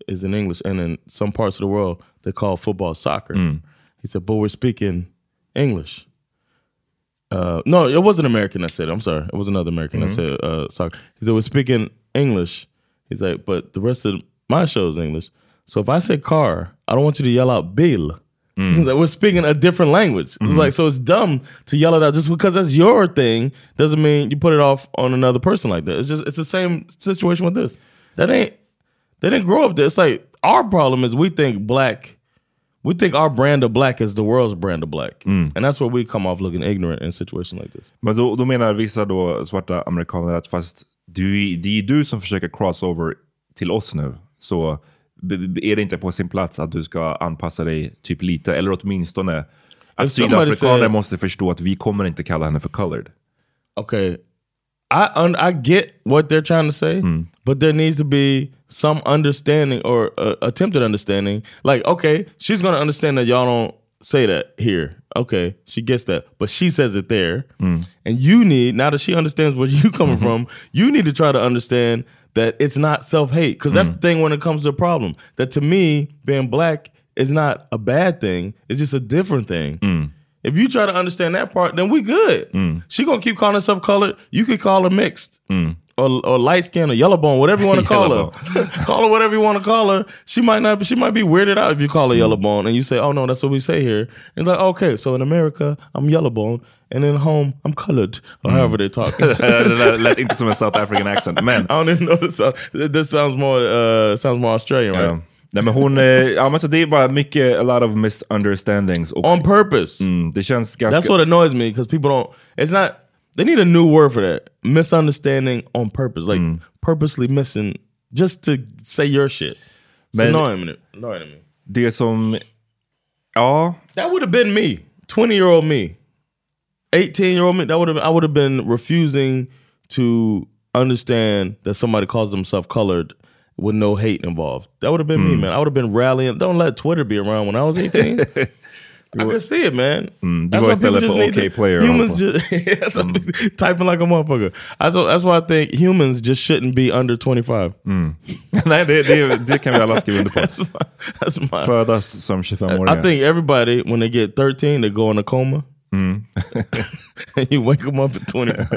is in English, and in some parts of the world they call football soccer." He said, "But we're speaking English." Uh, no, it wasn't American that said it. I'm sorry. It was another American that said uh, soccer. He said, We're speaking English. He's like, But the rest of my show is English. So if I say car, I don't want you to yell out bill. He's like, We're speaking a different language. It's like, so it's dumb to yell it out just because that's your thing doesn't mean you put it off on another person like that. It's just, it's the same situation with this. That ain't, they didn't grow up there. It's like, our problem is we think black we think our brand of black is the world's brand of black. And that's where we come off looking ignorant in a situation like this. Men då, då menar vissa då svarta amerikaner att fast du, det är du som försöker crossover till oss nu, så är det inte på sin plats att du ska anpassa dig typ lite, eller åtminstone att sydafrikaner said- måste förstå att vi kommer inte kalla henne för colored. Okay. I I get what they're trying to say, but there needs to be some understanding or uh, attempted understanding. Like, okay, she's going to understand that y'all don't say that here. Okay, she gets that, but she says it there. Hmm. And you need, now that she understands where you coming mm-hmm. from, you need to try to understand that it's not self-hate. Because that's hmm. the thing when it comes to a problem. That to me, being black is not a bad thing. It's just a different thing. Hmm. If you try to understand that part, then we good. She gonna keep calling herself colored. You could call her mixed. Or, or light skin or yellow bone, whatever you want to call her. call her whatever you want to call her. She might not. She might be weirded out if you call her yellow bone and you say, "Oh no, that's what we say here." And like, okay, so in America, I'm yellow bone, and in home, I'm colored, or however they talk. det där lät inte som en South African accent, men I don't even know this. This sounds more uh, sounds more Australian, right? Ja. Nej, men hon, eh, ja, men så det är bara mycket, a lot of misunderstandings. Och, On purpose. mm, det känns ganska... That's what annoys me because people don't. It's not. They need a new word for that. Misunderstanding on purpose, like mm. purposely missing, just to say your shit. Men- annoying me. Annoying me. Det som... Ja, That would have been me, twenty year old me, eighteen year old me. That would have. I would have been refusing to understand that somebody calls themselves colored with no hate involved. That would have been me, hmm. man. I would have been rallying. Don't let Twitter be around when I was eighteen. I could see it, man. du That's why people just need OK to- Player. Humans just that's typing like a motherfucker. That's, that's why I think humans just shouldn't be under 25. Nej, det, det, det kan vi alla skriva under på. That's my, that's my Födas som I 25-åringar. think everybody, when they get 13, they go in a coma. and you wake them up at 25.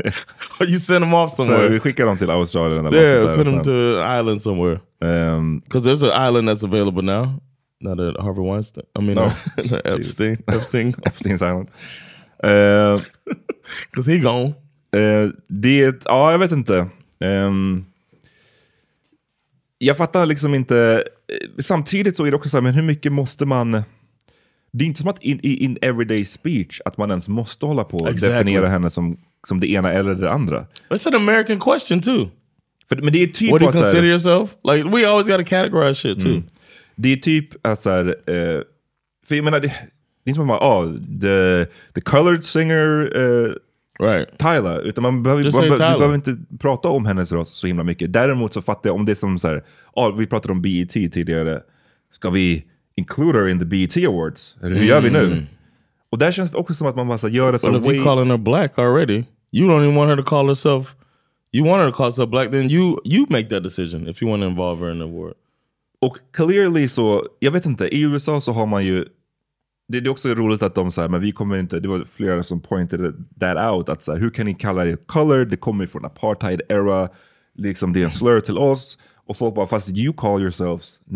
or you send them off Så vi somewhere. skickar dem till Australien eller yeah, något sånt send them to an island somewhere. Ehm, Because there's an island that's available now. Not at Harvey Weinstein. I mean, No. uh, Epstein. Epstein. Epstein's Island. Cause he gone. Eh, det, ja jag vet inte. Ehm, jag fattar liksom inte, eh, samtidigt så är det också så här, men hur mycket måste man... Det är inte som att in, in, everyday speech att man ens måste hålla på och Exactly. definiera henne som, som det ena eller det andra. It's an American question too. För, men det är typ What do you så här- consider yourself? Like we always got to categorize shit too. Mm. Det är typ att så här, eh, för jag menar, det, det är inte man, oh, the, the colored singer eh, right. Tyler, utan man behöver, man, be- du Tyler. behöver inte prata om hennes röst så himla mycket. Däremot så fattar jag om det är som så här, ah, vi pratade om BET tidigare, ska vi include her in the BET Awards? Hur gör vi nu? Mm. Och där känns det också som att man bara så här gör det så But if way... you calling her black already, you don't even want her to call herself. You want her to call herself black, then you you make that decision if you want to involve her in the award. Och clearly så, jag vet inte, i USA så har man ju, det, det är också roligt att de säger, men vi kommer inte, det var flera som pointed that out, att så här, hur kan ni kalla det color, det kommer från apartheid era, liksom det är en slur till oss. Och folk bara, fast you call yourselves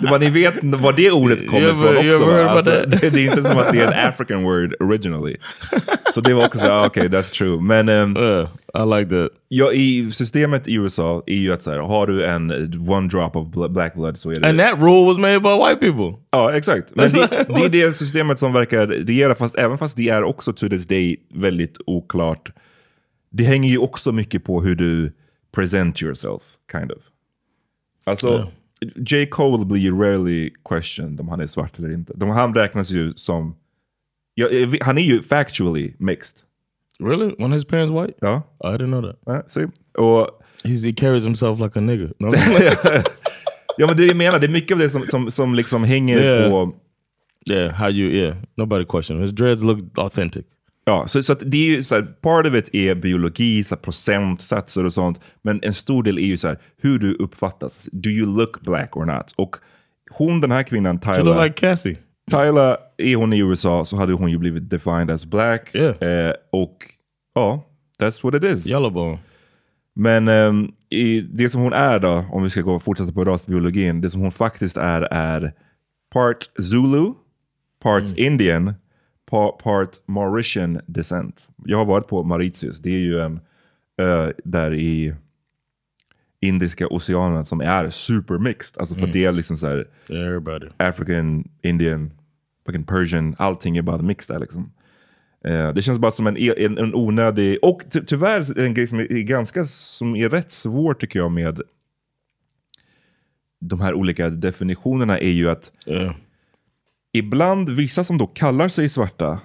det var, ni vet var det ordet kommer ifrån också. va? Alltså, det, det är inte som att det är en African word originally. Så det var också så här, okej, that's true. Men ehm, I like that. Ja, i systemet i USA är ju att så här, har du en one drop of bl- black blood så är det... And that rule was made by white people. Ja, exakt. Men det, det är det systemet som verkar regera, fast även fast det är också to this day väldigt oklart. Det hänger ju också mycket på hur du present yourself, kind of. Alltså, J. Cole blir ju rarely questioned om han är svart eller inte. De, han räknas ju som... Ja, vet- han är ju factually mixed. Really? When his parents white? Ja. I didn't know that. Ja, see? Och... He's, he carries himself like a nigga. No? Ja men det jag menar, det är mycket av det som, som, som liksom hänger Yeah. på... Yeah, how you, yeah. Nobody question. His dreads look authentic. Ja, så, så det är ju så här, part of it är biologi, så här, procentsatser och sånt. Men en stor del är ju så här, hur du uppfattas. Do you look black or not? Och hon, den här kvinnan, She look Tyler. like Cassie. Tyler, är hon i USA så hade hon ju blivit defined as black. Eh, och ja, that's what it is. Yellowbone. Men ehm, i det som hon är då, om vi ska gå fortsätta på rasbiologin, det som hon faktiskt är är part Zulu, part Indian, pa- part Mauritian descent. Jag har varit på Mauritius, det är ju en ö där i Indiska oceanen som är supermixed. Alltså för Mm. det är liksom så här Everybody. African, Indian, fucking Persian, allting är bara mixed där liksom. Eh, det känns bara som en, en, en onödig, och ty tyvärr en grej som är, är ganska, som är rätt svår tycker jag med de här olika definitionerna är ju att ibland vissa som då kallar sig svarta,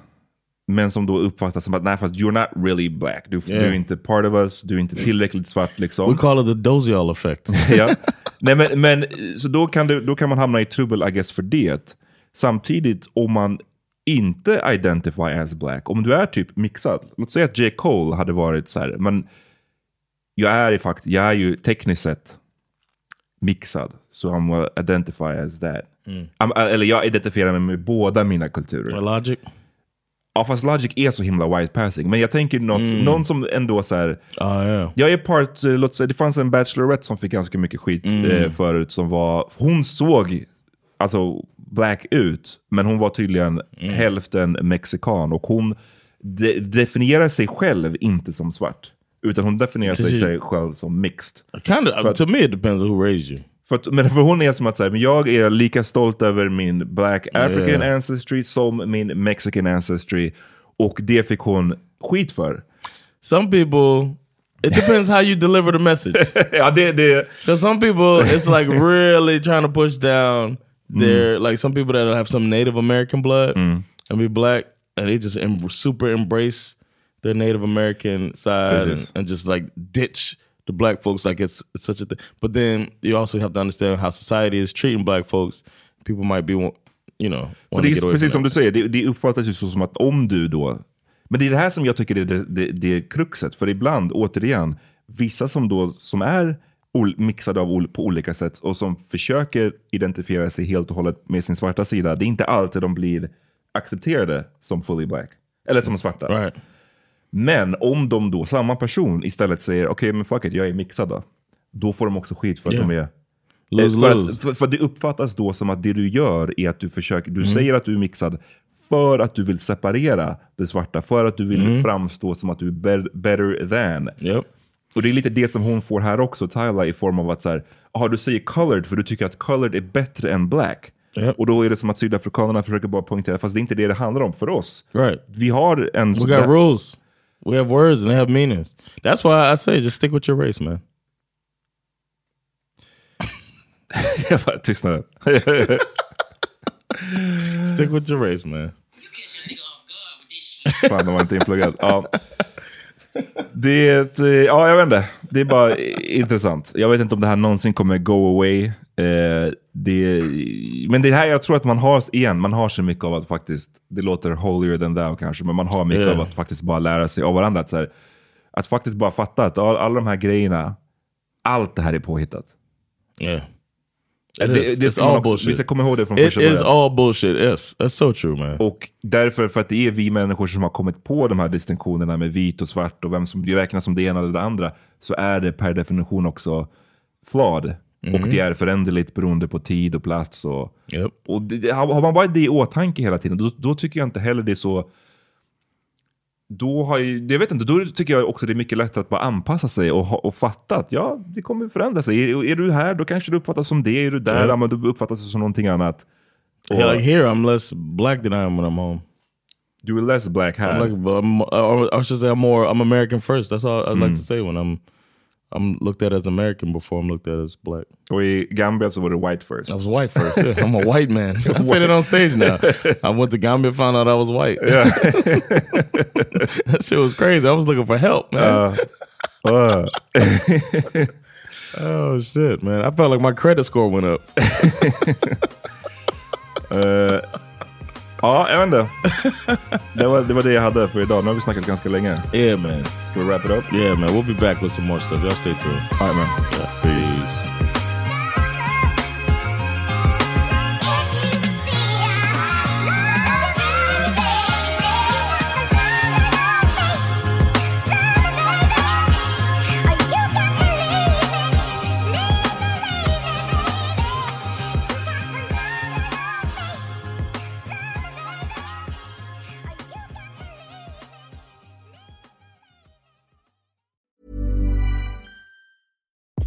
men som då uppfattas som att nej fast you're not really black, du, du är Yeah. inte part of us, du är inte tillräckligt svart liksom. We call it the Dozial effect. ja. Nej, men, men, så då kan, det, då kan man hamna i trubbel I guess för det. Samtidigt om man inte identify as black, om du är typ mixad. Låt säga att J. Cole hade varit så här, men jag är, i fakt, jag är ju tekniskt sett mixad. Så I'm will identify as that. Mm. Eller jag identifierar mig med båda mina kulturer. Logic? Ja, fast Logic är så himla white passing. Men jag tänker något, Mm. någon som ändå så här... Ah, yeah. Jag är part, låt säga, det fanns en Bachelorette som fick ganska mycket skit Mm. eh, förut som var, hon såg alltså black ut, men hon var tydligen Mm. hälften mexikan och hon de definierar sig själv inte som svart. Utan hon definierar sig, Precis. sig själv som mixed. Kind of. To me, it depends on who raised you. För, att, men för hon är som att säga, men jag är lika stolt över min black African Yeah. ancestry som min mexican ancestry. Och det fick hon skit för. Some people, it depends how you deliver the message. ja, det, det. Because some people, it's like really trying to push down their, Mm. like some people that have some Native American blood and be black, and they just super embrace their Native American side and, and just like ditch the black folks like it's, it's such a thing. But then you also have to understand how society is treating black folks. People might be, you know, För det är precis som du säger, det, det uppfattas ju som att om du då... Men det är det här som jag tycker är det, det, det är kruxet. För ibland, återigen, vissa som då som är mixade av, på olika sätt och som försöker identifiera sig helt och hållet med sin svarta sida, det är inte alltid de blir accepterade som fully black. Eller som svarta. Men om de då, samma person istället säger okej men fuck it, jag är mixad då. Då får de också skit för att Yeah. de är... Lose, för, lose. Att, för, för det uppfattas då som att det du gör är att du försöker, du Mm. säger att du är mixad för att du vill separera det svarta, för att du vill Mm. framstå som att du är be- better than. Yep. Och det är lite det som hon får här också, Tyla, i form av att så här, aha, du säger colored för du tycker att colored är bättre än black. Och då är det som att sydafrikanerna försöker bara poängtera, fast det är inte det det handlar om för oss. Right. Vi har en... We got rules. We have words and they have meanings. That's why I say just stick with your race, man. Jag bara tystnade. Stick with your race, man. Fan, de var inte inpluggad. Ja. Det är ett, eh, ja, jag vet inte. Det är bara intressant. Jag vet inte om det här någonsin kommer go away. Eh, det, men det här, jag tror att man har, igen, man har så mycket av att faktiskt, det låter holier than thou kanske, men man har mycket Yeah. av att faktiskt bara lära sig av varandra. Att, så här, att faktiskt bara fatta att all, alla de här grejerna, allt det här är påhittat. Yeah. Det, It is. det It's ska all också, bullshit. vi ska komma ihåg det från It första is början. all bullshit. Yes, that's so true, man. Och därför, för att det är vi människor som har kommit på de här distinktionerna med vit och svart och vem som räknas som det ena eller det andra, så är det per definition också flawed. Mhm. Och det är föränderligt beroende på tid och plats. Och, och det, det- har har man bara det i åtanke hela tiden, då, då tycker jag inte heller det är så... Då, har jag, jag vet inte, då tycker jag också det är mycket lättare att bara anpassa sig och, och fatta att ja, det kommer förändra sig. Är, är du här, då kanske du uppfattas som det. Är du där, ja. men du uppfattas som någonting annat. Yeah, like here, I'm less black than I am when I'm home. Du är less black här. I'm like, I'm, I should say I'm more. I'm American first. That's all I'd like Mm. to say when I'm. I'm looked at as American before I'm looked at as black. I Gambia var du white first. I was white first. Yeah, I'm a white man. I said it on stage now. I went to Gambia, found out I was white. Yeah. that shit was crazy. I was looking for help, man. Uh, uh. oh shit, man! I felt like my credit score went up. Eh, ja, jag vet inte. Det var, det var det jag hade för idag. Nu har vi snackat ganska länge. Yeah, man. Ska vi wrap it up? Yeah, man. We'll be back with some more stuff. Y'all stay tuned. All right, man. Yeah. Peace.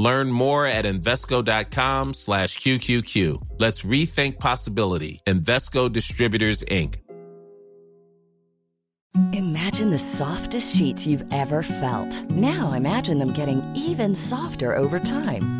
Learn more at Invesco.com slash QQQ. Let's rethink possibility. Invesco Distributors, Inc. Imagine the softest sheets you've ever felt. Now imagine them getting even softer over time.